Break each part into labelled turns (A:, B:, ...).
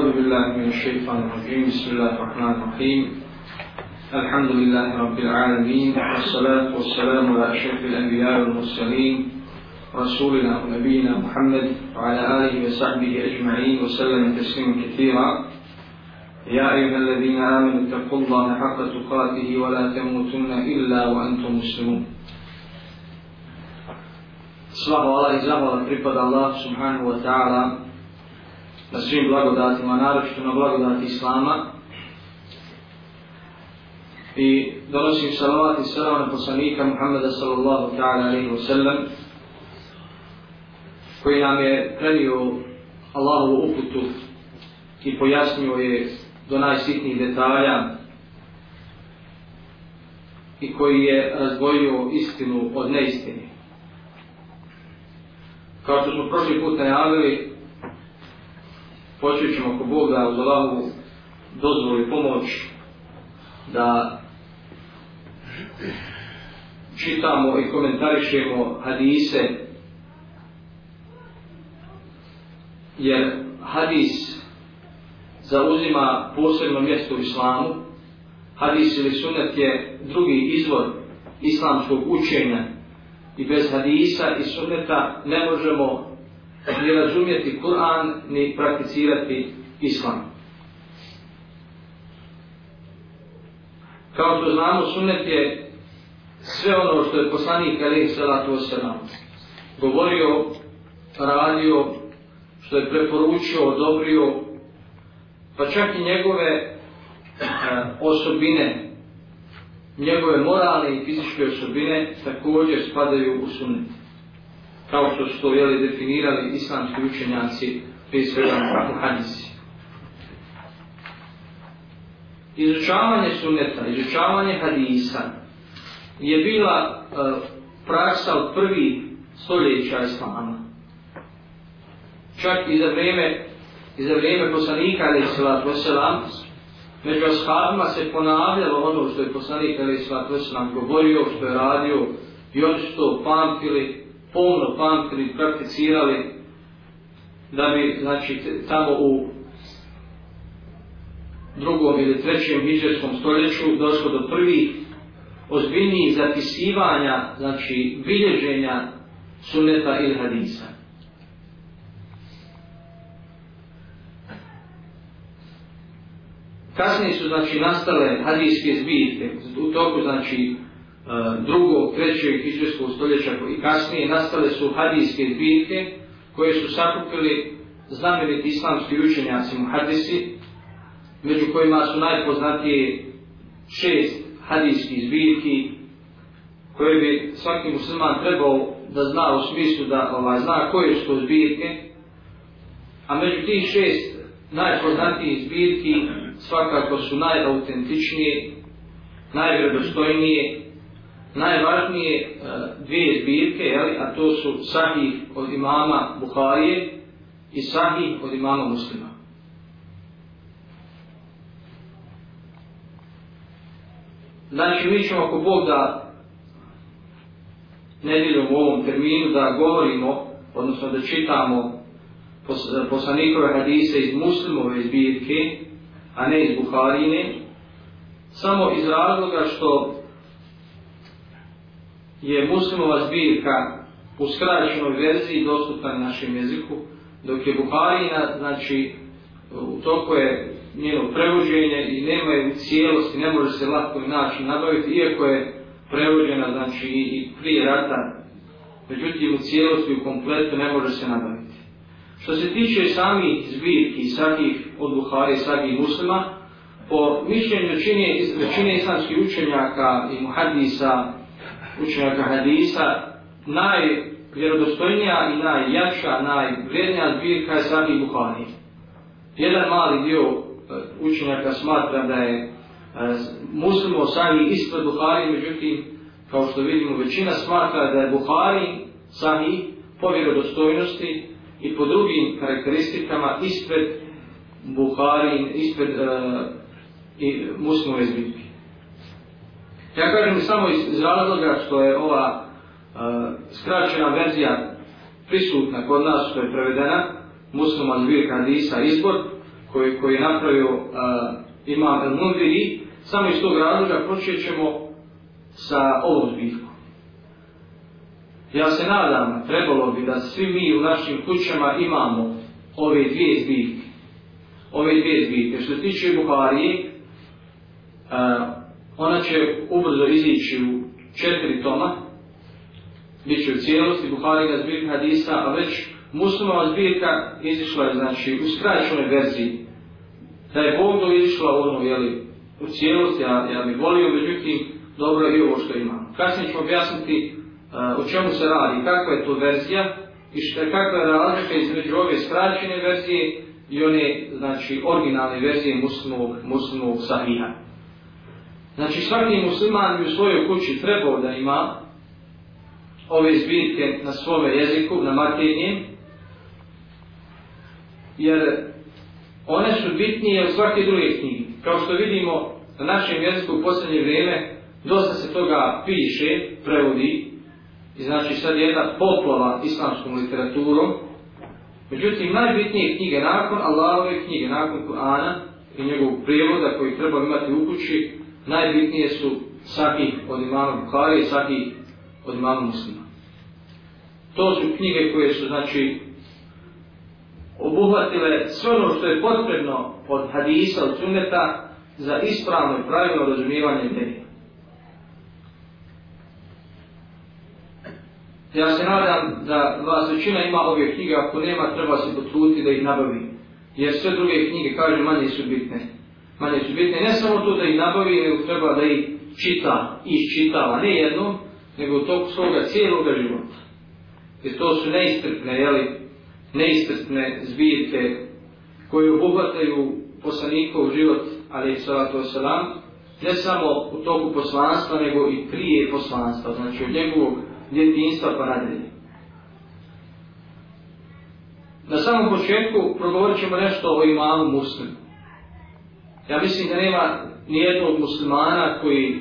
A: أعوذ بالله من الشيطان الرجيم. بسم الله الرحمن الرحيم. الحمد لله رب العالمين والصلاة والسلام على أشرف الأنبياء والمرسلين رسولنا ونبينا محمد وعلى آله وصحبه أجمعين وسلم تسليما كثيرا. يا أيها الذين آمنوا اتقوا الله حق تقاته ولا تموتن إلا وأنتم مسلمون. Sva hvala i zahvala pripada Allah subhanahu wa ta'ala na svim blagodatima, naročito na blagodati Islama. I donosim salavat i salam na poslanika Muhammeda sallallahu ta'ala alaihi wa sallam koji nam je prenio Allahovu uputu i pojasnio je do najsitnijih detalja i koji je razdvojio istinu od neistine. Kao što smo prošli put najavili, počet ćemo ako Bog da uz Allahovu dozvolu i pomoć da čitamo i komentarišemo hadise jer hadis zauzima posebno mjesto u islamu. Hadis ili sunet je drugi izvor islamskog učenja i bez hadisa i sunneta ne možemo ni razumjeti Kur'an ni prakticirati islam. Kao što znamo, sunnet je sve ono što je poslanik Ali Salatu Oseram govorio, radio, što je preporučio, odobrio, pa čak i njegove e, osobine, njegove moralne i fizičke osobine također spadaju u sunnet. Kao što su to jeli, definirali islamski učenjaci prije svega muhanisi. Izučavanje sunneta, izučavanje hadisa je bila e, praksa od prvi stoljeća islama. Čak i za vrijeme i za vrijeme poslanika ali salatu wasalam među ashabima se ponavljalo ono što je poslanik ali salatu wasalam govorio, što je radio i oni su to pamtili, pomno pamtili, prakticirali da bi znači tamo u drugom ili trećem hiđarskom stoljeću došlo do prvih ozbiljnijih zapisivanja, znači bilježenja sunneta ili hadisa. Kasnije su znači nastale hadijske zbirke u toku znači E, drugog, trećeg hiđarskog stoljeća i kasnije nastale su hadijske zbirke koje su sakupili znameniti islamski učenjaci muhadisi među kojima su najpoznatije šest hadijskih zbirki koje bi svaki musliman trebao da zna u smislu da ovaj, zna koje su to zbirke a među tih šest najpoznatijih zbirki svakako su najautentičnije, najvredostojnije, najvažnije e, dvije zbirke, jeli, a to su sahih od imama Buharije i sahih od imama muslima. Znači, mi ćemo ako Bog da nedjeljom u ovom terminu da govorimo, odnosno da čitamo poslanikove hadise iz muslimove zbirke, a ne iz Buharine, samo iz razloga što je muslimova zbirka u skraćenoj verziji dostupna na našem jeziku, dok je Buharina, znači, u toku je njeno prevođenje i nema je u cijelosti, ne može se lako način nabaviti, iako je prevođena, znači, i prije rata, međutim, u cijelosti, u kompletu ne može se nabaviti. Što se tiče sami zbirki, svakih od Buhari, svakih muslima, po mišljenju čine, većine islamskih učenjaka i muhadisa, učenjaka hadisa, najvjerodostojnija i najjača, najvrednija zbirka je sami Buhari. Jedan mali dio e, učenjaka smatra da je e, muslim muslimo sami ispred Buhari, međutim, kao što vidimo, većina smatra da je Buhari sami po vjerodostojnosti i po drugim karakteristikama ispred Buhari, ispred uh, i muslimove zbirke. Ja kažem samo iz razloga što je ova uh, skraćena verzija prisutna kod nas što je prevedena, muslima zbirka Hadisa izbor, koji, koji je napravio uh, imam El Mundiri, samo iz tog razloga počet ćemo sa ovom zbirkom. Ja se nadam, trebalo bi da svi mi u našim kućama imamo ove dvije zbirke. Ove dvije zbirke. Što se tiče Buharije, uh, ona će ubrzo izići u četiri toma, bit će u cijelosti Buharina zbirka hadisa, a već muslimova zbirka izišla je znači, u skraćenoj verziji. Da je Bog do izišla ono, jeli, u cijelosti, ja, ja bih volio, međutim, dobro je i ovo što imamo. Kasnije ću objasniti uh, o čemu se radi, kakva je to verzija i šta, kakva je razlika između ove skraćene verzije i one, znači, originalne verzije muslimovog, muslimog sahiha. Znači, svaki musliman bi u svojoj kući trebao da ima ove zbirke na svome jeziku, na maternjem, jer one su bitnije od svake druge knjige. Kao što vidimo na našem jeziku u posljednje vrijeme, dosta se toga piše, prevodi, i znači sad je jedna poplava islamskom literaturom, međutim najbitnije knjige nakon Allahove knjige, nakon Kur'ana i njegovog prijevoda koji treba imati u kući, najbitnije su sahih od imama Bukhari i sahih od imama muslima. To su knjige koje su, znači, obuhvatile sve ono što je potrebno od hadisa, od sunneta, za ispravno i pravilno razumijevanje vjeri. Ja se nadam da vas većina ima ove knjige, ako nema, treba se potruditi da ih nabavi. Jer sve druge knjige, kažem, manje su bitne. Pa Manje su bitne, ne samo to da ih nabavi, nego treba da ih čita i iščitava, ne jednom, nego u toku svoga cijelog života. Jer to su neistrpne, jeli, neistrpne zbirke koje obuhvataju poslanikov život, ali i salatu wasalam, ne samo u toku poslanstva, nego i prije poslanstva, znači od njegovog djetinstva pa nadalje. Na samom početku progovorit ćemo nešto o imamu muslimu. Ja mislim da nema nijednog muslimana koji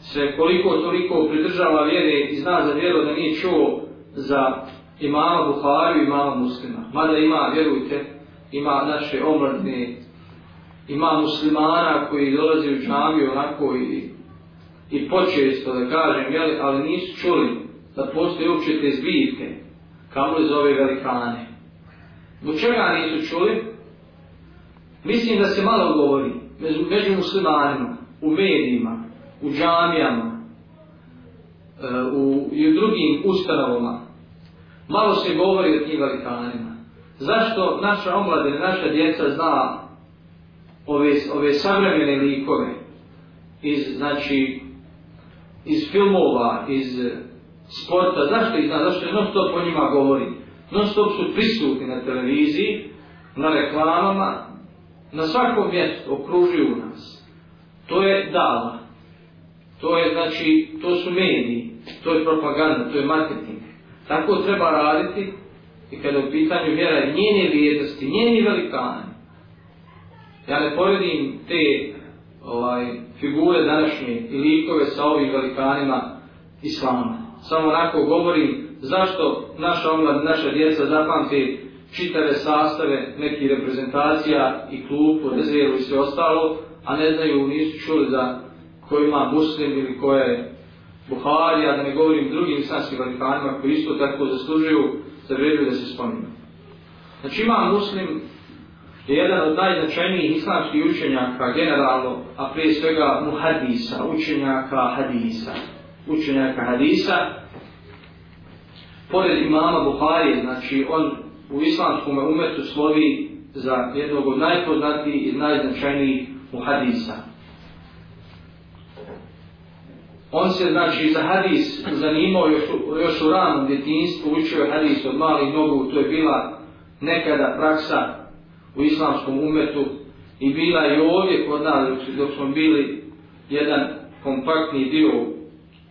A: se koliko toliko pridržava vjere i zna za vjeru da nije čuo za imama Buhariju i imama muslima. Mada ima, vjerujte, ima naše omladne, ima muslimana koji dolaze u džamiju onako i, i počesto da kažem, jeli, ali nisu čuli da postoje uopće te zbirke, kamo li zove velikane. Zbog čega nisu čuli? Mislim da se malo govori među, među muslimanima, u medijima, u džamijama, e, u, i u drugim ustanovama. Malo se govori o tim velikanima. Zašto naša omladina, naša djeca zna ove, ove savremene likove iz, znači, iz filmova, iz sporta, zašto ih zna, zašto je non stop o njima govori. Non stop su prisutni na televiziji, na reklamama, na svakom mjestu okružuju nas. To je dala. To je, znači, to su mediji, to je propaganda, to je marketing. Tako treba raditi i kada u pitanju vjera njene vrijednosti, njeni velikane. Ja ne poredim te ovaj, figure današnje i likove sa ovim velikanima islama. Samo onako govorim zašto naša omlad, naša djeca zapamte čitave sastave nekih reprezentacija i klubu, rezervu i sve ostalo, a ne znaju, nisu čuli za ko ima muslim ili ko je Buhari, a da ne govorim drugim islamskim velikanima koji isto tako zaslužuju za da se spominu. Znači ima muslim je jedan od najznačajnijih islamskih učenjaka generalno, a prije svega muhadisa, učenjaka hadisa. Učenjaka hadisa. Pored imama Buhari, znači on u islamskom umetu slovi za jednog od najpoznatijih i najznačajnijih muhadisa. On se, znači, za hadis zanimao još, još u ranom djetinstvu, učio je hadis od malih nogu, to je bila nekada praksa u islamskom umetu i bila je ovdje kod nas dok smo bili jedan kompaktni dio,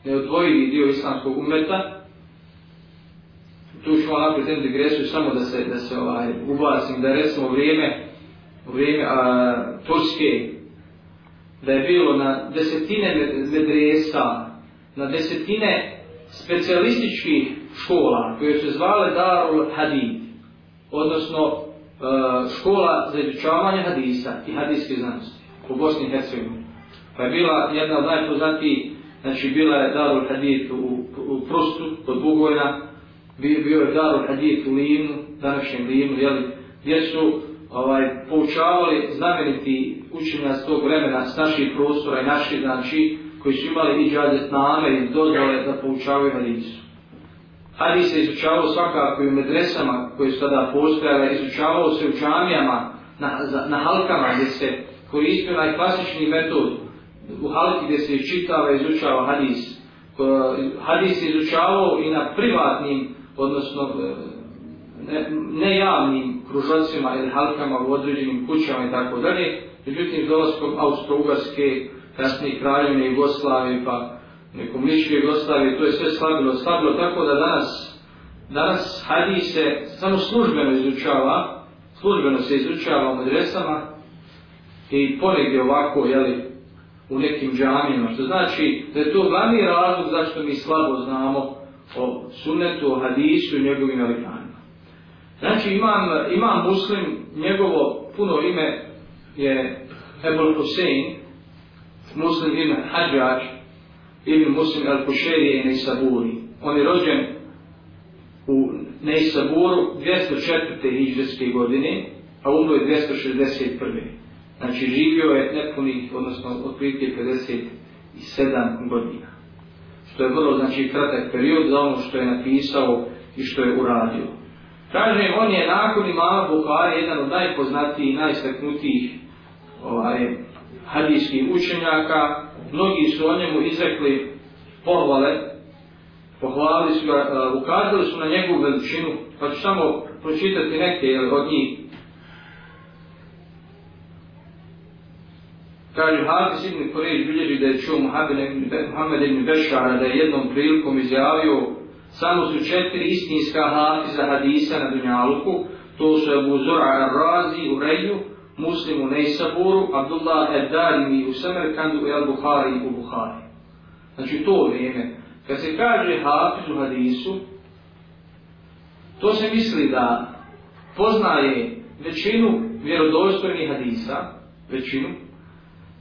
A: neodvojivi dio islamskog umeta. Tu ću onako naprijed jednu digresiju samo da se, da se ovaj, ubacim, da recimo vrijeme, vrijeme a, Turske, da je bilo na desetine medresa, na desetine specijalističkih škola koje se zvale Darul Hadid, odnosno e, škola za izučavanje hadisa i hadijske znanosti u Bosni i Hercegovini. Pa je bila jedna od najpoznatijih, znači bila je Darul Hadid u, u Prustu, kod Bugojna, bio, bio je Darul Hadith u Limnu, današnjem Limnu, jeli, gdje su ovaj, poučavali znameniti učenja tog vremena s naših prostora i naših, znači, koji su imali i džadet name i dozvole da poučavaju hadisu. Hadis se izučavao svakako i u medresama koje su tada postojale, izučavao se u džamijama, na, za, na halkama gdje se koristio najklasični metod u halki gdje se čitava i izučava hadis. Hadis se izučavao i na privatnim, odnosno ne, ne javnim kružacima ili halkama u određenim kućama i tako dalje. Međutim, dolazkom Austro-Ugarske, kasnije kraljevne Jugoslavije, pa nekom ličke Jugoslavije, to je sve slabilo, slabilo, tako da danas, danas hadis se samo službeno izučava, službeno se izučava u medresama i ponegdje ovako, jeli, u nekim džamijama, što znači da je to glavni razlog zašto mi slabo znamo o sunnetu, o hadisu i njegovim velikanima. Znači imam, imam muslim, njegovo puno ime je Ebol Hussein, muslim ime Hadžač, ili Muslim Al-Kušerije i Neisaburi. On je rođen u Neisaburu 204. hiđarske godine, a umro je 261. Znači živio je nepunih, odnosno otprilike 57 godina. Što je vrlo znači, kratak period za ono što je napisao i što je uradio. Kaže, on je nakon imama Bukhari jedan od najpoznatijih i najstaknutijih ovaj, hadijskih učenjaka, mnogi su o njemu izrekli pohvale, pohvalili su ga, uh, ukazali su na njegovu veličinu, pa ću samo pročitati neke jel, od njih. Kaže, Hafiz ibn Korej bilježi da je čuo Muhammed ibn Bešara da je jednom prilikom izjavio samo su četiri istinska Hafiza hadisa na Dunjaluku, to su Abu Zura al-Razi u Reju, Muslim u Nejsaburu, Abdullah al-Darimi u Samarkandu i Al-Bukhari u Bukhari. Znači to vrijeme. Kad se kaže Hafiz u hadisu, to se misli da poznaje većinu vjerodostojnih hadisa, većinu,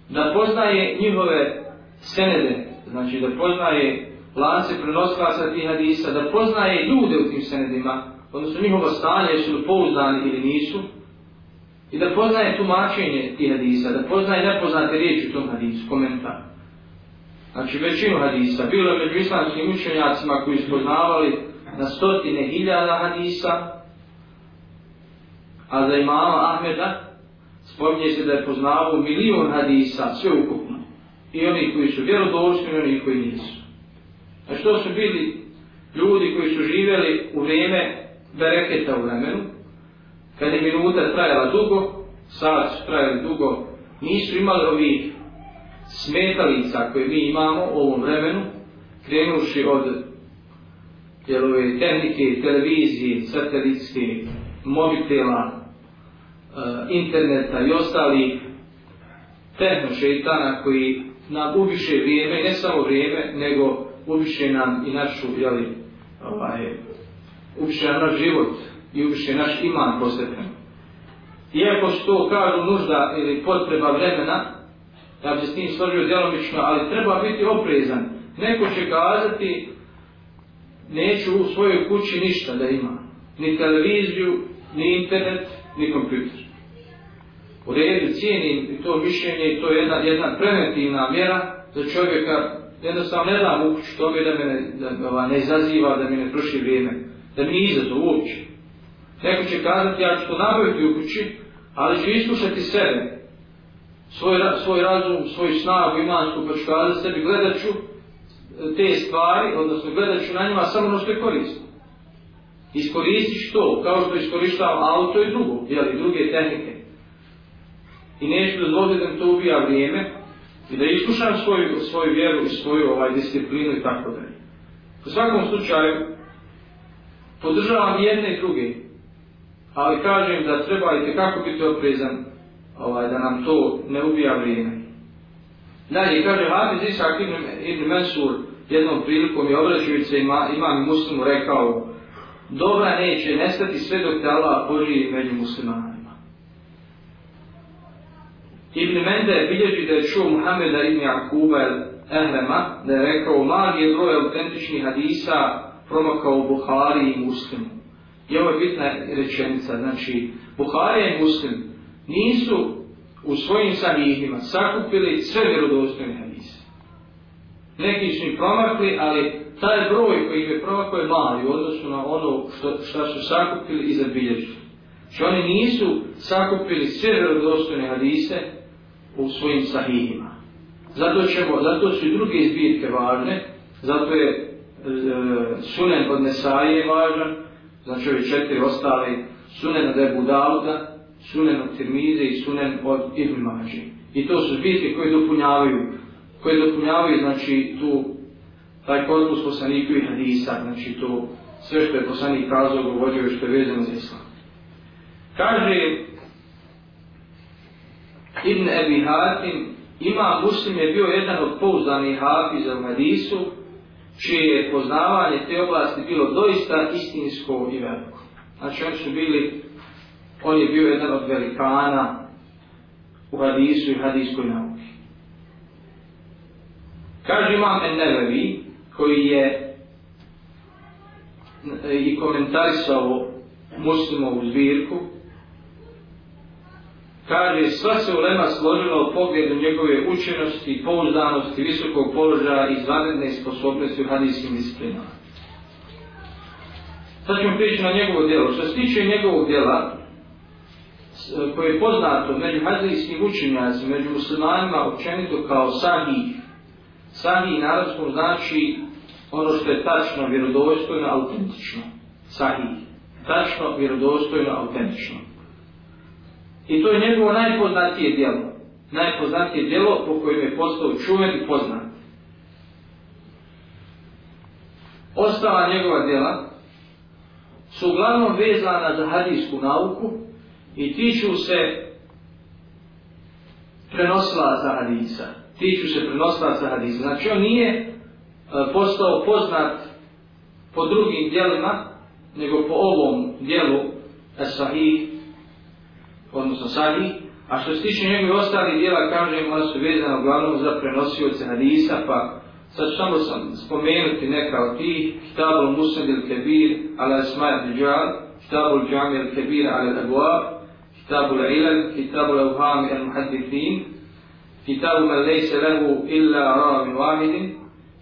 A: da poznaje njihove senede, znači da poznaje lance prenoslaca tih hadisa, da poznaje ljude u tim senedima, odnosno njihovo stanje, jesu li pouzdani ili nisu, i da poznaje tumačenje tih hadisa, da poznaje nepoznate riječi u tom hadisu, komentar. Znači većinu hadisa, bilo je među islamskim učenjacima koji su poznavali na stotine hiljada hadisa, a za imama Ahmeda spominje se da je poznavao milion hadisa, sve ukupno. I oni koji su vjerodošli, i oni koji nisu. A što su bili ljudi koji su živjeli u vrijeme bereketa u vremenu, kad je minuta trajala dugo, sad su trajali dugo, nisu imali ovih smetalica koje mi imamo u ovom vremenu, krenuši od ove tehnike, televizije, satelitske, mobitela, Eh, interneta i ostali tehnošeitana koji nam ubiše vrijeme, ne samo vrijeme, nego ubiše nam i našu, jeli, ovaj, ubiše nam naš život, i ubiše naš iman posvetan. Iako što to kažu nužda ili potreba vremena, ja bi se s tim složio djelomično, ali treba biti oprezan. Neko će kazati, neću u svojoj kući ništa da ima. Ni televiziju, ni internet, ni kompjuter. U redu cijenim to mišljenje i to je jedna, jedna preventivna mjera za čovjeka, jednostavno ne dam u tome da me ne, da, ova, ne izaziva, da mi ne prši vrijeme, da mi izazov uopće. Neko će kazati, ja ću to nabaviti u kući, ali ću iskušati sebe, svoj, svoj razum, svoj snagu imansku, pa ću kazati sebi, gledat ću e, te stvari, odnosno gledat ću na njima samo ono što je korisno. Iskoristiš to, kao što iskorištavam auto i drugo, jeli, druge tehnike. I neću dozvoliti da mi to ubija vrijeme i da iskušam svoju, svoju vjeru i svoju ovaj, disciplinu i tako dalje. U svakom slučaju, podržavam jedne i druge, ali kažem da treba i kako biti oprezan ovaj, da nam to ne ubija vrijeme. Dalje, kaže Hafiz Isak ibn, ibn Mensur jednom prilikom je obraćujući se ima, imam muslimu rekao dobra neće nestati sve dok te Allah poživi među muslimanima. Ibn Mende bilježi da je čuo Muhammeda ibn Jakuba Ehrema, da je rekao, mali je broj autentičnih hadisa promakao u Buhari i Muslimu. I ovo je bitna rečenica, znači, Buhari i Muslim nisu u svojim sahihima sakupili sve vjerodostojne. Neki su im promakli, ali taj broj koji im je promakao je mali u odnosu na ono što, što su sakupili i zabilježili. Znači oni nisu sakupili sve vjerodostojne hadise u svojim sahihima. Zato, ćemo, zato su i druge izbirke važne, zato je e, sunen od Nesaje važan, znači ove četiri ostale sunen od Ebu Dauda, sunen od Tirmize i sunen od Ibn Mađi. I to su zbirke koje dopunjavaju, koje dopunjavaju, znači, tu, taj korpus poslaniku i hadisa, znači, to sve što je poslanik kazao, govorio što je vezano za islam. Kaže Ibn Ebi Hatim, ima muslim je bio jedan od pouzdanih hafiza u hadisu, čije je poznavanje te oblasti bilo doista istinsko i veliko. Znači oni su bili on je bio jedan od velikana u hadisu i hadiskoj nauki. Kaže imam Ennevevi, koji je e, i komentarisao muslimovu zbirku, kaže sva se ulema složila u pogledu njegove učenosti, pouzdanosti, visokog položaja i zvanedne sposobnosti u hadijskim disciplinama. Sad ćemo prijeći na njegovo djelo. Što se tiče njegovog djela, e, koje je poznato među hadijskim učenjacima, među muslimanima općenito kao sahih. Sahih na arabskom znači ono što je tačno, vjerodostojno, autentično. Sahih. Tačno, vjerodostojno, autentično. I to je njegovo najpoznatije djelo. Najpoznatije djelo po kojem je postao čuven i poznat. Ostala njegova djela su uglavnom vezana za hadijsku nauku, i tiču se prenosila za hadisa tiču se prenoslaca hadisa. Znači on nije e, postao poznat po drugim dijelima, nego po ovom dijelu, sahih, odnosno sahih, A što se tiče njegove ostalih dijela, kažem, ona su vezana uglavnom za prenosioce hadisa, pa sad samo sam spomenuti neka od tih, Kitabul Musad il Kebir, ala Esmaja Dijal, Kitabul Džami il Kebir, ala Dagoab, Kitabul Ilal, Kitabul Uham il Muhaddithin, كتاب من ليس له إلا راو واحد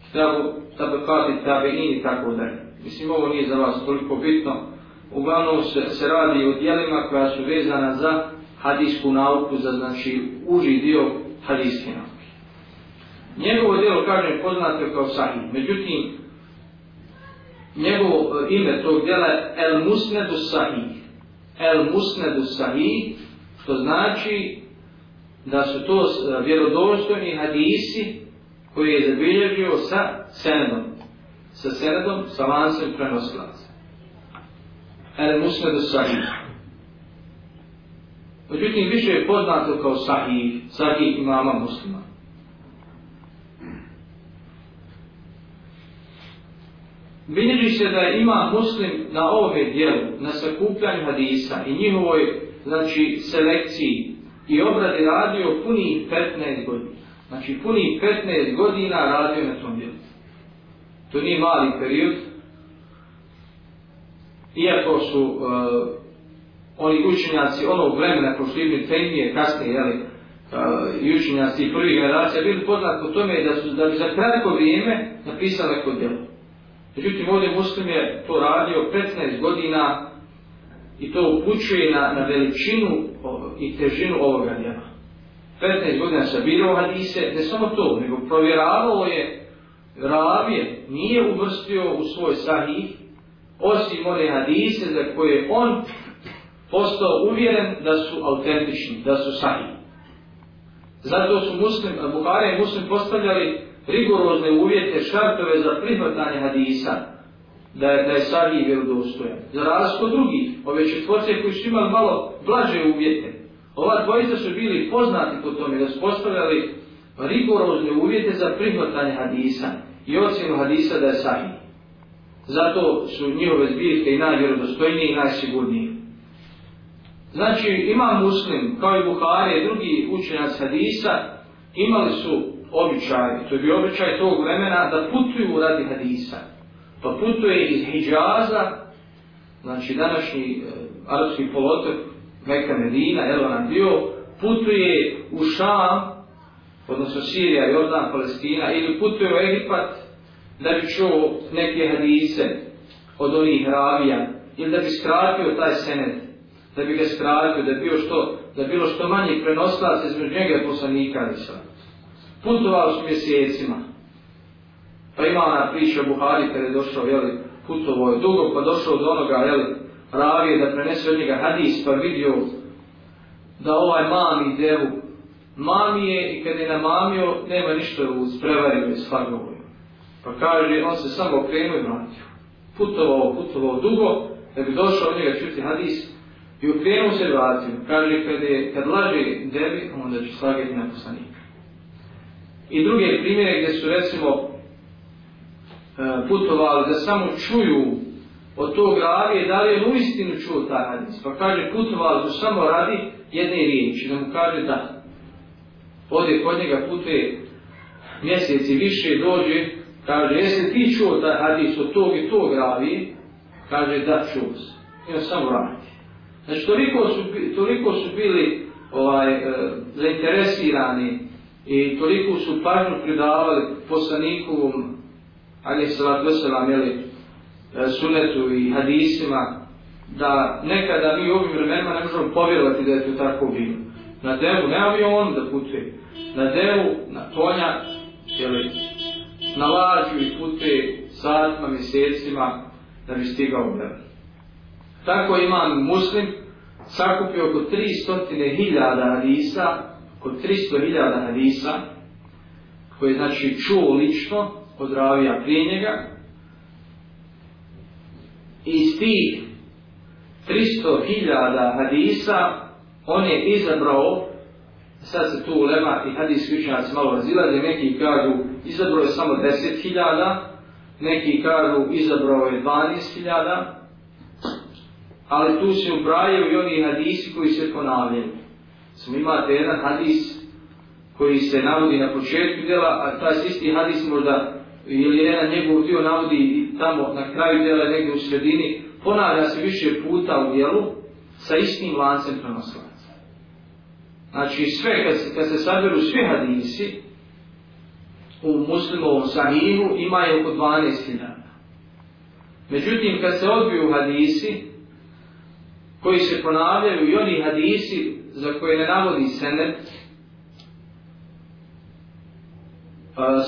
A: كتاب طبقات التابعين tako dalje. Mislim, ovo nije za vas toliko bitno. Uglavnom se, se radi o dijelima koja su vezana za hadijsku nauku, za znači uži dio hadijske nauke. Njegovo dijelo, kažem, poznato kao sahih. Međutim, njegovo ime tog dijela je El Musnedu Sahih el musnedu sahih, što znači da su to e, vjerodostojni hadisi koji je zabilježio sa senedom. Sa senedom, sa lancem prenoslaca. El musnedu sahih. Međutim, više je poznato kao sahih, sahih imama muslima. Bilježi se da ima muslim na ove dijelu, na sakupljanju hadisa i njihovoj znači, selekciji i obrade radio puni 15 godina. Znači puni 15 godina radio na tom dijelu. To nije mali period. Iako su uh, oni učenjaci onog vremena ko što Ibn Taymiye kasnije, jeli, uh, e, i učenjaci prvih generacija bili poznat po tome da su da bi za kratko vrijeme napisali neko djelo. Međutim, ovdje muslim je to radio 15 godina i to upućuje na, na veličinu i težinu ovoga djela. 15 godina sabirao hadise, ne samo to, nego provjeravao je ravije, nije uvrstio u svoj sahih, osim one hadise za koje on postao uvjeren da su autentični, da su sahih. Zato su muslim, Buhari i muslim postavljali rigorozne uvjete, šartove za prihvatanje hadisa, da je, da je stariji vjerodostojan. Za razliku drugih, ove četvorce koji su imali malo blaže uvjete, ova dvojica su bili poznati po tome da su postavljali rigorozne uvjete za prihvatanje hadisa i ocjenu hadisa da je sahih. zato su njihove zbirke i najvjerodostojnije i najsigurnije. Znači, ima muslim, kao i Buhari i drugi učenjac hadisa, imali su običaj, to je bio običaj tog vremena, da putuju radi hadisa. Pa putuje iz Hidžaza, znači današnji e, arapski polotok, Meka Medina, Elvan bio, putuje u Šam, odnosno Sirija, Jordan, Palestina, ili putuje u Egipat, da bi čuo neke hadise od onih ravija, ili da bi skratio taj senet, da bi ga skratio, da bi bilo što, da bilo što manje prenoslaca između njega i poslanika Isra. Su mjesecima. Pa ima ona priča o Buhari kada je došao, jeli, putovo je dugo, pa došao do onoga, jeli, ravije da prenese od njega hadis, pa vidio da ovaj mami devu mami je i kad je namamio, nema ništa u sprevario i svagovoj. Pa kaže, on se samo okrenuo i vratio. Putovao, putovao dugo, da bi došao od njega čuti hadis, i okrenuo se i vratio. Kaže, kad, je, kad laže devi, onda će slagati na poslanika. I druge primjere gdje su, recimo, E, putovali da samo čuju od tog ravije, da li je u istinu čuo taj hadis. Pa kaže, putovali su samo radi jedne riječi, da mu kaže da. Ode kod njega putuje mjeseci više dođe, kaže, jesi ti čuo taj hadis od tog i tog ravije? Kaže, da čuo se. I on samo radi. Znači, toliko su, toliko su bili ovaj, e, zainteresirani i toliko su pažnju pridavali poslanikovom, ali je salat veselam, jeli, e, sunetu i hadisima, da nekada mi u ovim vremenima ne možemo povjerovati da je to tako bilo. Na devu, ne avion da putuje, na devu, na konja, jeli, na lađu i putuje satima, mjesecima da bi stigao u devu. Tako imam muslim sakupio oko 300.000 hadisa, oko 300.000 hadisa, koje znači čuo lično od ravija prije njega. Iz tih 300.000 hadisa on je izabrao, sad se tu ulema i hadis učenjaci malo razilaze, neki kažu izabrao je samo 10.000, neki kažu izabrao je 12.000, ali tu se ubrajaju i oni hadisi koji se ponavljaju. Smo imate jedan hadis koji se navodi na početku djela, a taj isti hadis možda ili jedan njegov dio navodi tamo na kraju djela negdje u sredini, ponavlja se više puta u djelu sa istim lancem prenoslaca. Znači sve, kad se, kad se saberu svi hadisi u muslimovom sahihu imaju oko 12.000. Međutim, kad se odbiju hadisi, koji se ponavljaju i oni hadisi za koje ne navodi senet,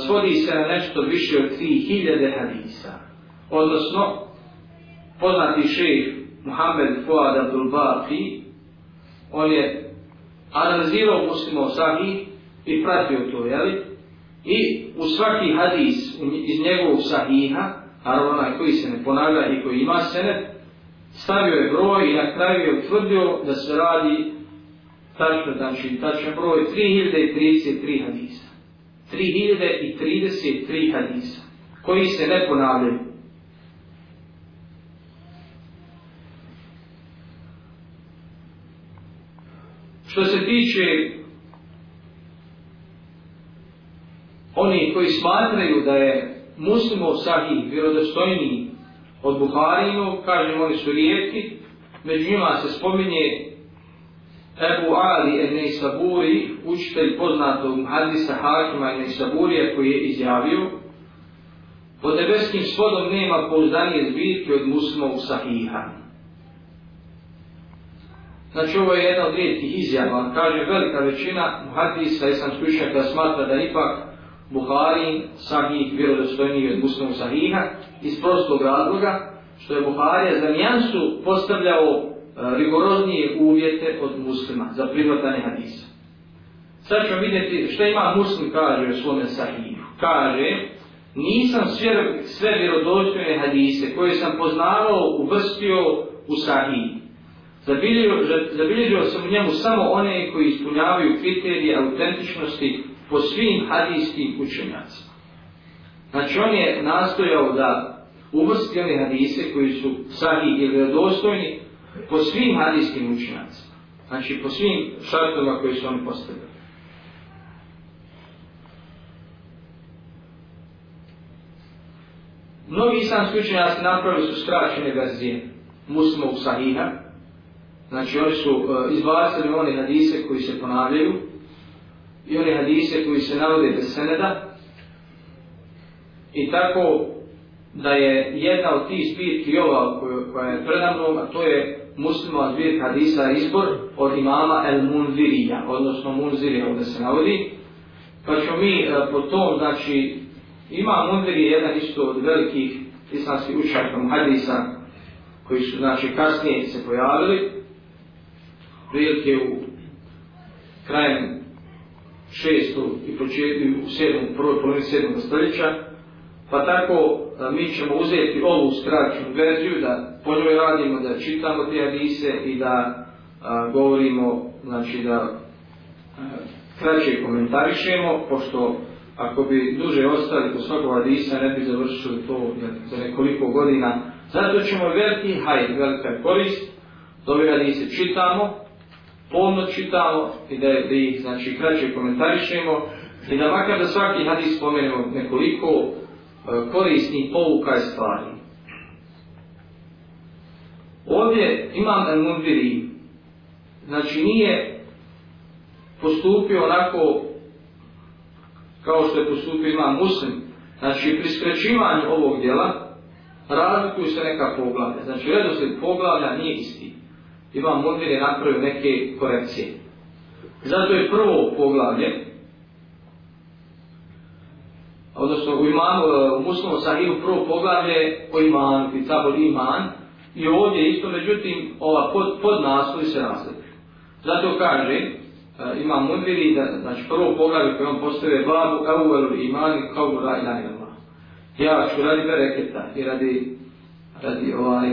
A: svodi se na nešto više od 3000 hadisa. Odnosno, poznati šejh Muhammed Fuad Abdul Baqi, on je analizirao muslimo sahih i pratio to, jeli? I u svaki hadis iz njegovog sahiha, naravno onaj koji se ne ponavlja i koji ima senet, stavio je broj i na kraju je utvrdio da se radi tačno, znači tačno broj 3033 hadisa. 3033 hadisa koji se ne ponavljaju. Što se tiče oni koji smatraju da je muslimov sahih vjerodostojniji od Buharinu, kažem oni su rijetki, među njima se spominje Ebu Ali ibn Neisaburi, učitelj poznatog hadisa Hakima ibn Neisaburija koji je izjavio pod nebeskim svodom nema pouzdanije zbirke od muslimovog sahiha. Znači ovo je jedna od rijetkih izjava, kaže velika većina hadisa, ja sam slušao da smatra da ipak Buhari sahih vjerodostojniji od muslimovog sahiha, iz prostog razloga što je Buharija za nijansu postavljao E, rigoroznije uvjete od muslima za prihvatanje hadisa. Sad ćemo vidjeti što ima muslim kaže u svome sahihu. Kaže, nisam sve, sve vjerodostojne hadise koje sam poznavao uvrstio u sahih. Zabilježio, zabilježio sam u njemu samo one koji ispunjavaju kriterije autentičnosti po svim hadijskim učenjacima. Znači on je nastojao da uvrsti one hadise koji su sahih ili vjerodostojni po svim hadijskim učinacima. Znači po svim šartovima koji su oni postavili. Mnogi islamski učenjaci napravili su skraćene verzije muslimovog sahiha. Znači oni su uh, izbacili one hadise koji se ponavljaju i one hadise koji se navode bez seneda. I tako da je jedna od tih spirki ova koja je predamnom, a to je muslima od dvije hadisa izbor od imama El Munzirija, odnosno Munzirija ovdje se navodi. Pa ćemo mi e, po tom, znači, ima Munzir je jedan isto od velikih islamskih učaka hadisa koji su, znači, kasnije se pojavili, prilike u krajem šestog i početku u sedmom, prvoj polovini sedmog stoljeća, pa tako e, mi ćemo uzeti ovu skraćenu verziju da po njoj radimo, da čitamo te hadise i da a, govorimo, znači da a, kraće komentarišemo, pošto ako bi duže ostali po svakog hadisa ne bi završili to za nekoliko godina. Zato ćemo veliki hajt, velika korist, dobi hadise čitamo, polno čitamo i da, da ih znači, kraće komentarišemo i da makar da svaki hadis spomenemo nekoliko korisnih pouka i stvari. Ovdje imam al-Munviri, znači nije postupio onako kao što je postupio imam muslim, znači pri skrećivanju ovog dijela razlikuju se neka poglavlja, znači redosled poglavlja nije isti. Imam Munviri napravio neke korekcije. Zato je prvo poglavlje, odnosno u imamu, e, u muslimu sahihu prvo poglavlje o imanu, kitabul iman, i ovdje isto, međutim, ova pod, pod naslovi se razlikuju. Zato kaže, e, imam mudviri, da, znači prvo poglavlje koje on postavuje babu, evuvelu imani, kao u raj najnama. Ja ću radi bereketa i radi, radi ovaj,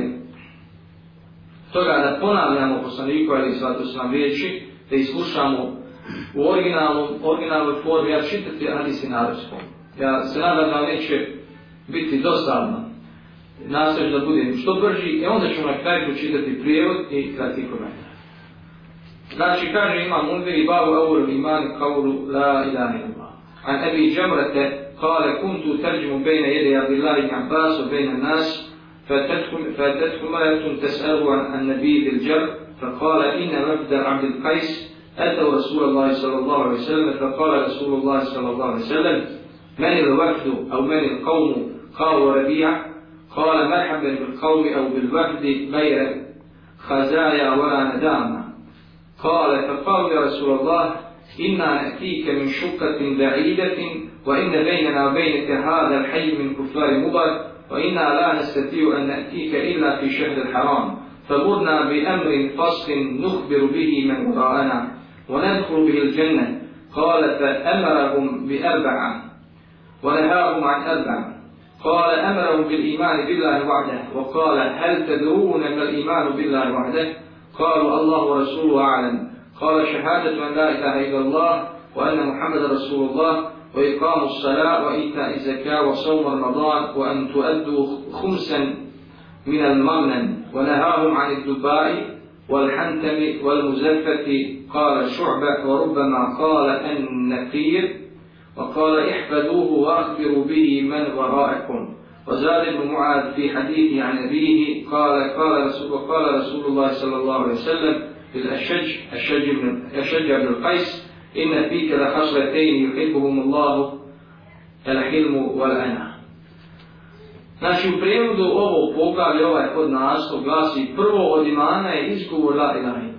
A: toga da ponavljamo poslaniku, ali svato su nam riječi, da islušamo u originalnom, originalnoj formi, ja čitati hadisi narodskom ja se nadam da neće biti dosadno nastaviti da budem što brži i onda ćemo na kraju počitati prijevod i kratki komentar. Znači, kaže imam Munveri babu Auru imani kaulu la ilaha illallah. An Ebi Džemrate kale kuntu terđimu bejne jede Abdillahi Abbas u bejne nas فأتتكم مرأة تسأله عن ذي الجر فقال إن وفد عبد القيس أتوا رسول الله صلى الله عليه وسلم فقال رسول الله صلى الله عليه وسلم من الوفد أو من القوم قال ربيع قال مرحبا بالقوم أو بالوفد غير خزايا ولا ندامة. قال فقال يا رسول الله إنا نأتيك من شقة بعيدة وإن بيننا وبينك هذا الحي من كفار مضر وإنا لا نستطيع أن نأتيك إلا في شهر الحرام. فمرنا بأمر فصل نخبر به من وراءنا وندخل به الجنة. قال فأمرهم بأربعة ونهاهم عن أربع قال أمرهم بالإيمان بالله وحده. وقال هل تدرون ما الإيمان بالله وحده؟ قالوا الله ورسوله أعلم. قال شهادة أن لا إله إلا الله وأن محمد رسول الله وإقام الصلاة وإيتاء الزكاة وصوم رمضان وأن تؤدوا خمسا من المغنم ونهاهم عن الدباء والحنتم والمزفة. قال شعبة وربما قال النفير وقال احفظوه واخبروا به من ورائكم وزاد ابن معاذ في حديثه عن أبيه قال قال رسول وقال رسول الله صلى الله عليه وسلم للأشج الشج بن الشج بن القيس إن فيك لخصلتين يحبهم الله الحلم والأنا Znači u prijevodu ovo poglavlje ovaj kod naslov glasi prvo od imana je izgovor la ilaha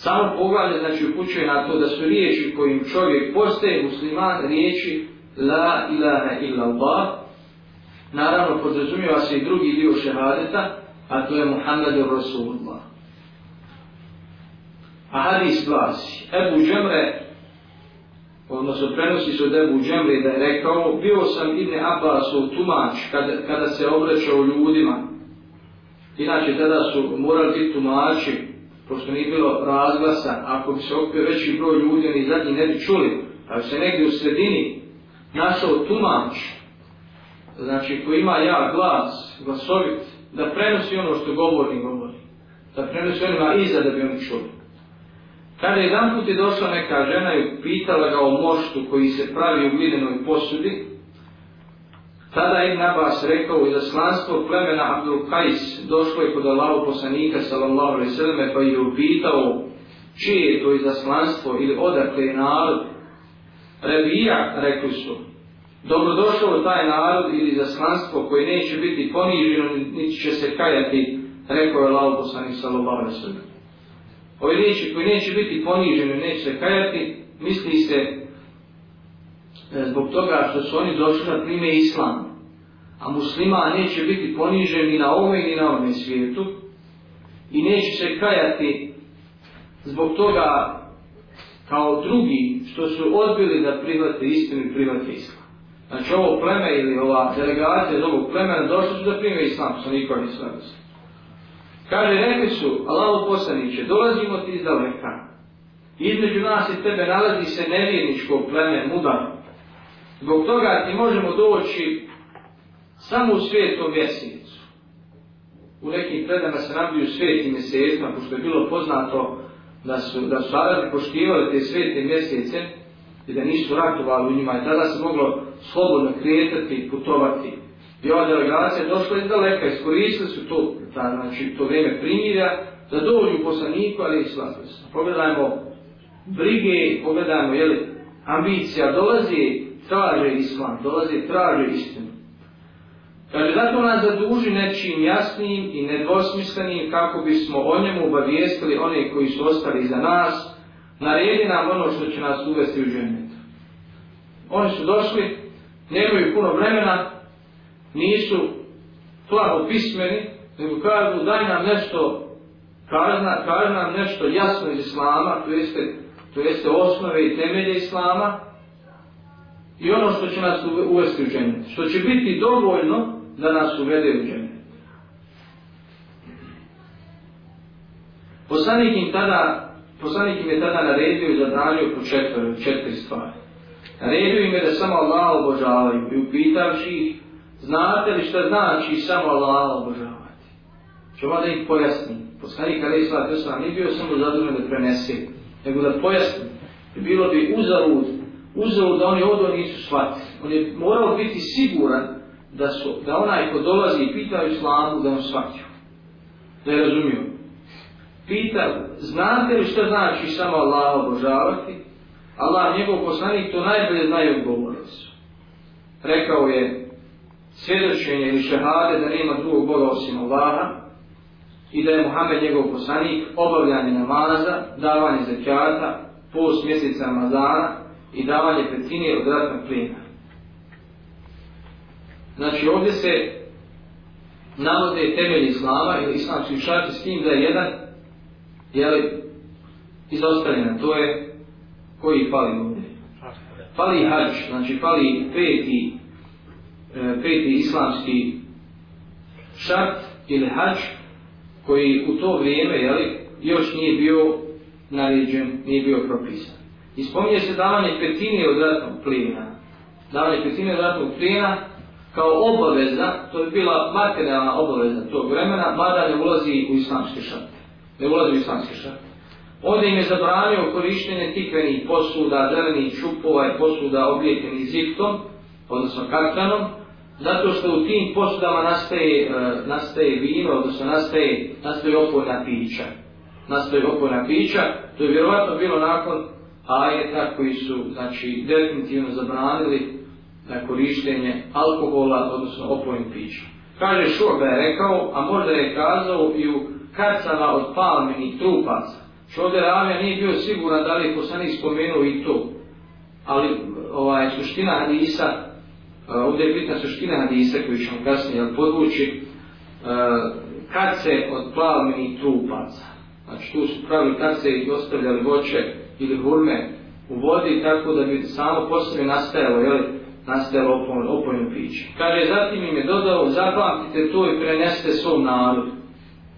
A: Samo poglavlje znači upućuje na to da su riječi kojim čovjek postaje musliman riječi La ilaha illa Allah. Naravno podrazumijeva se i drugi dio šehadeta, a to je Muhammedu Rasulullah. A hadis glasi, Ebu Džemre, odnosno prenosi se od Ebu Džemre da je rekao, bio sam Ibn Abbasov tumač kada, kada se obraćao ljudima. Inače, tada su morali biti tumači pošto nije bilo razglasa, ako bi se okupio veći broj ljudi, oni zadnji ne bi čuli, a se negdje u sredini našao tumač znači koji ima ja glas, glasovit, da prenosi ono što govori, govori. Da prenosi onima iza da bi oni čuli. Kada jedan put je došla neka žena i pitala ga o moštu koji se pravi u glidenoj posudi, tada Ibn Abbas rekao i zaslanstvo plemena Abdul Qais došlo je kod Allahu poslanika sallallahu alaihi sallam pa je upitao čije je to izaslanstvo ili odakle je narod. Revija, rekli su, dobrodošao taj narod ili zaslanstvo koje neće biti poniženo, niti će se kajati, rekao je Allahu poslanik sallallahu alaihi sallam. Ove riječi koji neće biti poniženi, neće se kajati, misli se e, zbog toga što su oni došli na prime islam. A muslima neće biti ponižen ni na ovome ni na ovome svijetu i neće se kajati zbog toga kao drugi što su odbili da prihvate istinu i prihvate islam. Znači ovo pleme ili ova delegacija iz ovog plemena došli su da prime islam, sa nikom islam. Kaže, rekli su, Allaho poslaniće, dolazimo ti iz daleka. Između nas i tebe nalazi se nevjerničko pleme mudan. Zbog toga ti možemo doći samo u svijetom mjesecu. U nekim predama se nabiju svijeti mjesecima, pošto je bilo poznato da su, da su Arabi poštivali te svijete mjesece i da nisu ratovali u njima i tada se moglo slobodno kretati i putovati. I ova delegacija došla iz daleka, iskoristili su to, ta, znači, to vrijeme primirja, da dođu poslaniku, ali i slavili se. Pogledajmo brige, pogledajmo, jeli, ambicija, dolazi, traže islam, dolazi, traže istinu. Kaže, zato nas zaduži nečim jasnim i nedvosmislenim kako bismo o njemu obavijestili one koji su ostali za nas, naredi nam ono što će nas uvesti u džennet. Oni su došli, nemaju puno vremena, nisu plavo pismeni, nego kažu daj nam nešto, kaži nam, kaži nam nešto jasno iz Islama, to jeste, to jeste osnove i temelje Islama, i ono što će nas uvesti u džennet, što će biti dovoljno da nas uvede u džene. Poslanik im tada, poslanik im je tada naredio i zabranio po četiri, četiri stvari. Naredio im je da samo Allah obožavaju i upitavši ih Znate li šta znači samo Allah obožavati? Čemo da ih pojasni. Poslanik Ali Isla Tesla nije bio samo zadužen da prenese, nego da pojasni. I bilo bi uzalud, uzalud da oni ovdje nisu shvatili. On je morao biti siguran da, su, da onaj ko dolazi i pita islamu da on shvatio. Da je razumio. Pita, znate li šta znači samo Allah obožavati? Allah, njegov poslanik, to najbolje znaju odgovorili su. Rekao je, svjedočenje ili šehade da nema drugog Boga osim Allaha i da je Muhammed njegov poslanik, obavljanje namaza, davanje zekijata, post mjeseca Ramazana i davanje petine od ratnog plina. Znači ovdje se navode temelj Islama ili islamski šarti s tim da je jedan jeli, izostavljena, to je koji fali ovdje. Fali hađ, znači fali peti e, peti islamski šart ili hađ koji u to vrijeme jeli, još nije bio naređen, nije bio propisan. I spominje se davanje petine od ratnog plijena. Davanje petine od ratnog plijena kao obaveza, to je bila materijalna obaveza tog vremena, mada ne ulazi u islamske šarte. Ne ulazi u islamske šarte. Ovdje im je zabranio korištenje tikvenih posuda, zelenih čupova i posuda obijetenih ziktom, odnosno kartanom, zato što u tim posudama nastaje, uh, nastaje vino, odnosno nastaje, nastaje opojna pića. Nastaje opojna pića, to je vjerovatno bilo nakon ajeta koji su znači, definitivno zabranili na korištenje alkohola, odnosno opojnih pića. Kaže Šurba je rekao, a možda je kazao i u karcama od palmenih trupaca. Šurba Ramija nije bio siguran da li je poslanik spomenuo i to. Ali ovaj, suština Hadisa e, ovdje je bitna suština hadisa koju ćemo kasnije podvući e, kad se od plavmenih trupaca znači tu su pravili kad i ostavljali voće ili hurme u vodi tako da bi samo poslije nastajalo jeli, nastajalo opojno, opojno piće kaže zatim im je dodao zapamtite to i preneste svom narodu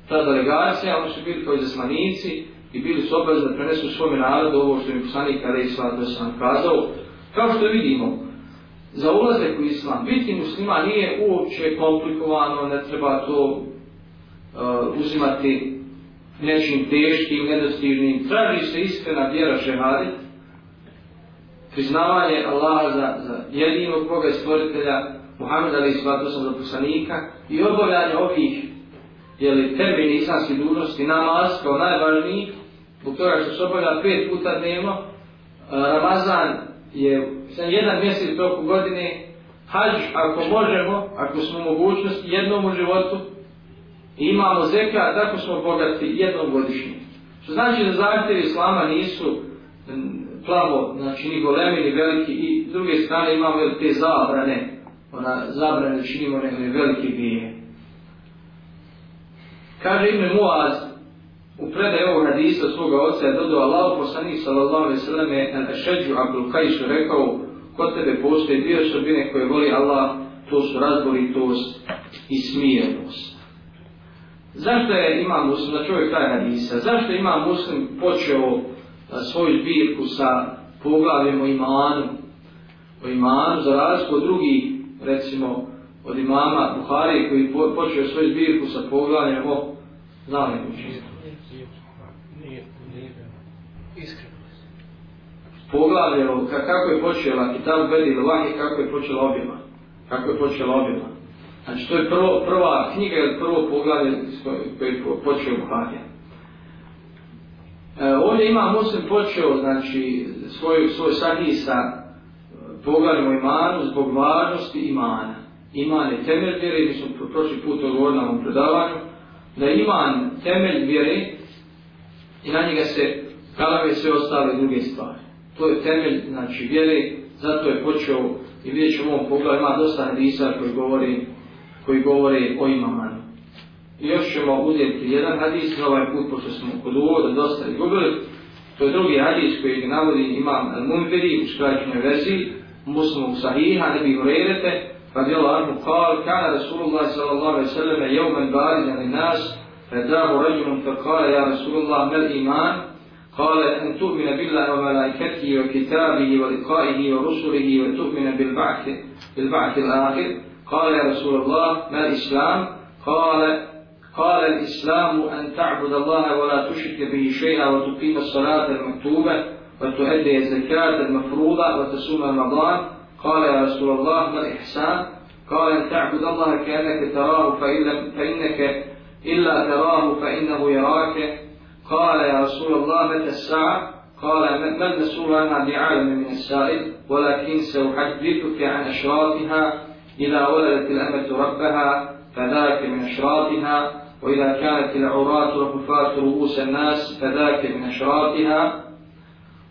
A: ta delegacija oni su bili kao izasmanici i bili su obavezni da prenesu svome narodu ovo što im poslanik kada je svatno sam kazao kao što vidimo za ulazak u islam. Biti muslima nije uopće komplikovano, ne treba to uh, uzimati nečim teškim, nedostižnim. Traži se iskrena vjera šehadit, priznavanje Allaha za, za jedinog Boga i stvoritelja, Muhammed Ali Islatu sam za poslanika i obavljanje ovih jeli, temeljni islamski dužnosti, namaz kao najvažniji, zbog toga što se obavlja pet puta dnevno, e, Ramazan je sam jedan mjesec toku godine, hađ ako možemo, ako smo mogućnosti jednom u životu, imamo zeka, tako smo bogati jednom godišnje. Što znači da zahtjevi Islama nisu plavo, znači ni golemi, ni veliki, i s druge strane imamo te zabrane, ona zabrane činimo ne velike grije. Kaže Ibn Muaz, u predaj ovog hadisa svoga oca je dodao Allah poslanik sallallahu alaihi sallam je na šeđu Abdul Kajšu rekao kod tebe postoje dvije osobine koje voli Allah, to su razboritost i smijenost. Zašto je imam muslim, da čovjek taj hadisa, zašto imam muslim počeo svoju zbirku sa poglavljem o imanu, o imanu, za razliku od drugih, recimo, od imama Buhari koji po, počeo svoju zbirku sa poglavljem o znali učinu. Poglavlje o kako je počela Kitab Bedi Vahi, kako je počela objema. Kako je počela objema. Znači, to je prvo, prva knjiga ili prvo poglavlje koje je počeo Buhari. Ovdje ima muslim počeo, znači, svoj, svoj sahih sa e, o imanu zbog važnosti imana. Iman je temelj vjere, mi smo prošli put odgovorili na ovom predavanju, da iman temelj vjere i na njega se kalave sve ostale druge stvari. To je temelj, znači, vjere, zato je počeo i vidjet ćemo ovom pogledu, ima dosta hadisa koji govori, koji govori o imamanu. I još ćemo uzeti jedan hadis, na ovaj put, pošto smo kod uvoda dosta izgubili, to je drugi hadis koji navodi imam Al-Munfiri u skraćenoj verziji, muslimu sahiha, ne bi urejrete, رضي الله عنه قال كان رسول الله صلى الله عليه وسلم يوما بارزا للناس فداه رجل فقال يا رسول الله ما الإيمان قال أن تؤمن بالله وملائكته وكتابه ولقائه ورسله وتؤمن بالبعث بالبعث الآخر قال يا رسول الله ما الإسلام قال قال الإسلام أن تعبد الله ولا تشرك به شيئا وتقيم الصلاة المكتوبة وتؤدي الزكاة المفروضة وتصوم رمضان. قال يا رسول الله ما الإحسان؟ قال أن تعبد الله كأنك تراه فإن فإنك إلا تراه فإنه يراك. قال يا رسول الله متى الساعة؟ قال ما المسؤول عنها بعالم من السائل ولكن سأحدثك عن أشراطها إذا ولدت الأمة ربها فذاك من أشراطها وإذا كانت العراة رفات رؤوس الناس فذاك من أشراطها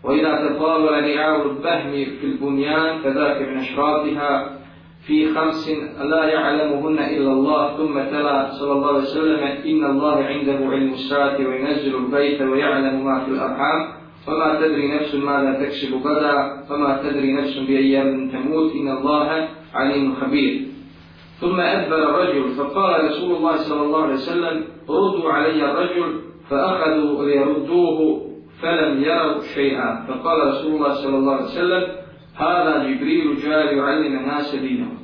A: وإذا تطاول رعاء البهم في البنيان فذاك من أشراطها في خمس لا يعلمهن إلا الله ثم تلا صلى الله عليه وسلم إن الله عنده علم الساعة وينزل البيت ويعلم ما في الأرحام. فما تدري نفس ماذا تكسب غدا فما تدري نفس بأيام تموت. إن الله عليم خبير. ثم أدبر الرجل فقال رسول الله صلى الله عليه وسلم ردوا علي الرجل فأخذوا ليردوه فلم يروا شيئا. فقال رسول الله صلى الله عليه وسلم هذا جبريل جاء يعلم الناس دينهم.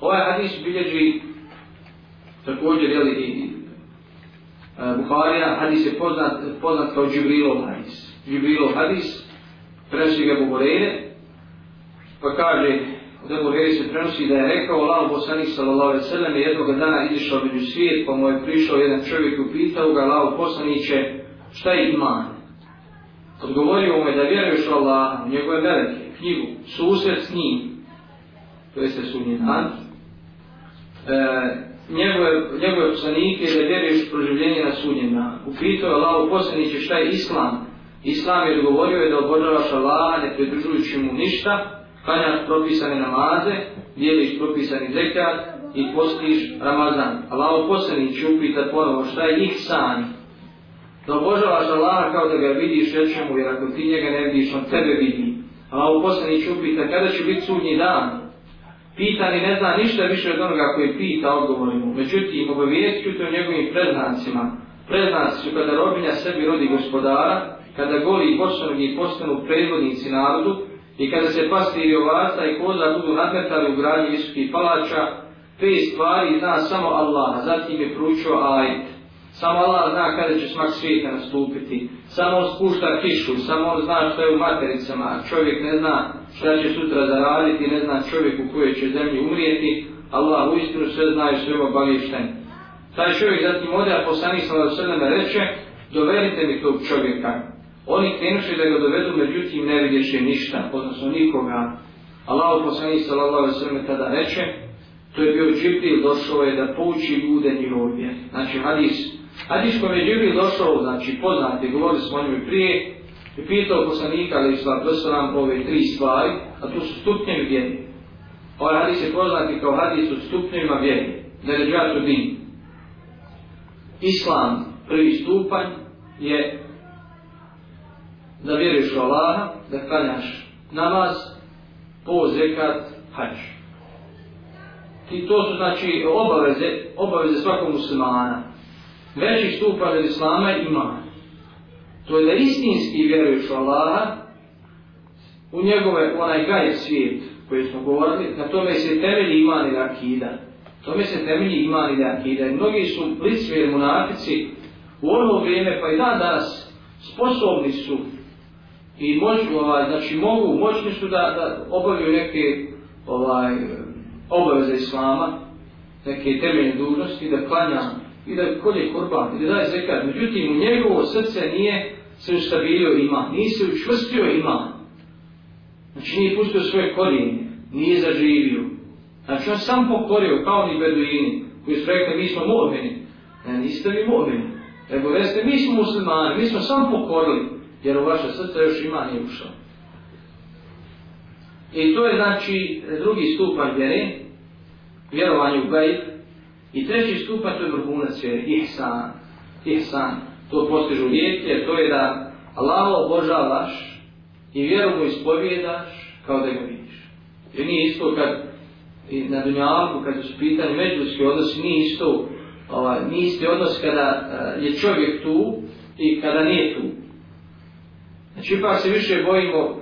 A: Ovaj hadis bilježi također jeli i Bukharija, hadis je poznat, poznat kao Džibrilov hadis. Džibrilov kaže, od Ebu Heri se prenosi da je rekao Allah poslanik sallallahu alaihi sallam je jednog dana izišao među svijet, pa mu je prišao jedan čovjek i upitao ga Allah poslaniće šta je iman? odgovorio mu je da vjeruješ u Allaha, u njegove meleke, knjigu, susret s njim, to jeste sudnji dan, e, njegove, njegove poslanike da vjeruješ u proživljenje na sudnjem danu. Upitao je Allah poslaniće šta je Islam. Islam je odgovorio je da obožavaš Allaha, ne pridružujući mu ništa, klanjaš propisane namaze, dijeliš propisani zekat i postiš Ramazan. Allaho u poslaniće upita ponovo šta je ihsan, da obožavaš Allaha kao da ga vidiš, rečemu, jer ako ti njega ne vidiš, on tebe vidi. Allaho u poslanić upita, kada će biti sudnji dan? Pitani ne zna ništa više od onoga koji pita odgovorimo. Međutim, obavijest ću te o njegovim predznacima. Preznaci su kada robinja sebi rodi gospodara, kada goli i bosonogi postanu predvodnici narodu I kada se pastiri ovaca i koza budu nadmetali u gradnji visokih palača, te stvari zna samo Allah, a zatim je pručio ajet. Samo Allah zna kada će smak svijeta nastupiti. Samo on spušta kišu, samo on zna što je u matericama, a čovjek ne zna šta će sutra zaraditi, ne zna čovjek u kojoj će zemlji umrijeti. Allah u istinu sve zna i sve obavješten. Taj čovjek zatim ode, a poslanik sam sallam reče, dovedite mi tog čovjeka. Oni krenuše da ga dovedu, međutim ne vidješe ništa, odnosno nikoga. Allah poslanik sallallahu alaihi sallam tada reče, to je bio Džibril, došao je da pouči ljude njihove vjeri. Znači hadis, hadis kojom je Džibril došao, znači poznati, govorili smo o njoj prije, i pitao poslanika, ali sva prosvaram ove tri stvari, a to su stupnjevi vjeri. Ovaj hadis je poznati kao hadis od stupnjevima vjeri, da je džatu din. Islam, prvi stupanj, je da vjeruješ u Allaha, da klanjaš namaz, po zekat, hađ. I to su znači obaveze, obaveze svakog muslimana. Veći stupan od Islama ima. To je da istinski vjeruješ u Allaha, u njegove, onaj gaje svijet koji smo govorili, na tome se temelji iman ili akida. Tome se temelji iman ili akida. I mnogi su licvijeli monafici u ono vrijeme, pa i dan danas, sposobni su i moć, ovaj, znači mogu, moćni su da, da obavljaju neke ovaj, obaveze islama, neke temeljne dužnosti, da klanja i da kolje korban i da daje zekat. Međutim, u njegovo srce nije se ustabilio ima, nije se učvrstio ima. Znači nije pustio svoje korijenje, nije zaživio. Znači on sam pokorio, kao ni beduini, koji su rekli, mi smo mu'mini. Ne, niste vi mu'mini. Nego veste, mi smo muslimani, mi smo sam pokorili, jer u vaše srce još ima nije ušao. I to je znači drugi stupanj vjere, vjerovanje u gajb. I treći stupanj to je vrhunac vjere, ihsan. Ihsan, to postižu lijek, jer to je da Allah obožavaš i vjeru mu ispovjedaš kao da ga vidiš. Jer nije isto kad na dunjalku, kad su pitanje međuljski odnosi, nije isto ovaj, nije isti odnos kada uh, je čovjek tu i kada nije tu. Znači, ipak se više bojimo,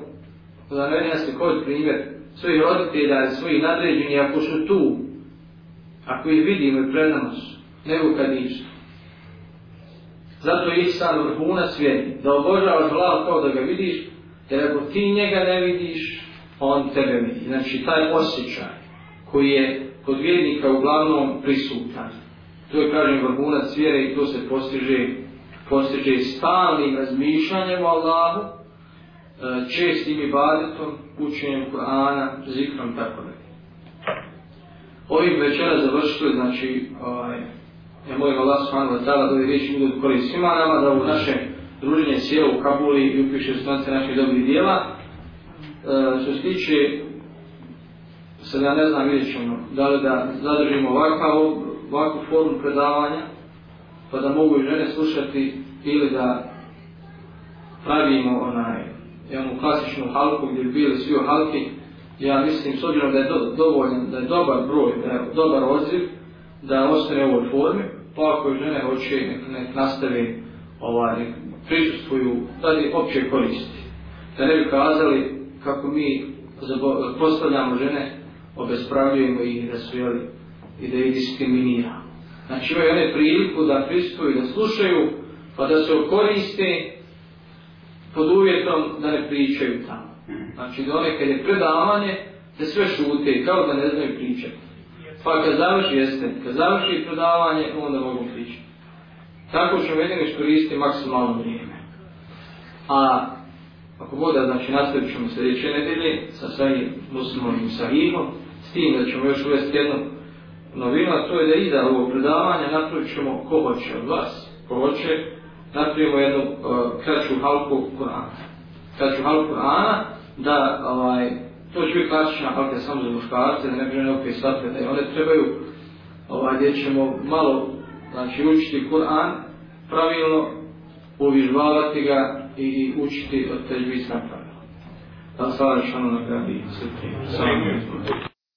A: da ne vidim se kod primjer, svojih roditelja i svojih nadređeni, ako su tu, ako ih vidimo i pred nama su, nego kad ništa. Zato je sam vrhuna svijeti, da obožavaš glav kao da ga vidiš, jer ako ti njega ne vidiš, on tebe vidi. Znači, taj osjećaj koji je kod vjernika uglavnom prisutan. To je, kažem, vrhunac vjere i to se postiže, postiže stalnim razmišljanjem o Allahu, e, čestim ibadetom, učenjem Kur'ana, zikrom, tako da. Ovim večera završili, znači, ovaj, ja molim Allah subhanahu wa ta'ala da ovi riječi budu korist svima nama, da u naše druženje sjelo u Kabuli i upiše stanice naših dobrih dijela. E, što se tiče, sad ja ne znam, vidjet ćemo, da li da zadržimo ovakav, ovakvu formu predavanja, pa da mogu i žene slušati ili da pravimo onaj, jednu klasičnu halku gdje bi bili svi u halki, ja mislim, s obzirom da je do, dovoljan, da je dobar broj, da je dobar odziv, da ostane u ovoj formi, pa ako žene hoće nek, nek nastave ovaj, nek prisustvuju, da li opće koristi. Da ne bi kazali kako mi postavljamo žene, obespravljujemo ih da su jeli, i da ih diskriminiramo. Znači imaju one priliku da pristupuju, da slušaju, pa da se koriste pod uvjetom da ne pričaju tamo. Znači da one kad je predavanje, da sve šute, kao da ne znaju pričati. Pa kad završi, jeste, kad završi predavanje, onda mogu pričati. Tako ćemo jedino iskoristiti maksimalno vrijeme. A ako voda, znači nastavit ćemo sljedeće nedelje sa svojim muslimovim sahihom, s tim da ćemo još uvesti jednu novina, to je da iza ovo predavanje napravit ćemo ko hoće od vas, ko hoće, napravimo jednu uh, kraću halku Kur'ana. Kraću halku Kur'ana, da ovaj, to će biti klasična halka samo za muškarce, da ne bi opet shvatili da one trebaju, ovaj, gdje ćemo malo znači, učiti Kur'an pravilno, uvižbavati ga i, i učiti od teđbi pravilno. Da stvari što ono nagradi sve tri.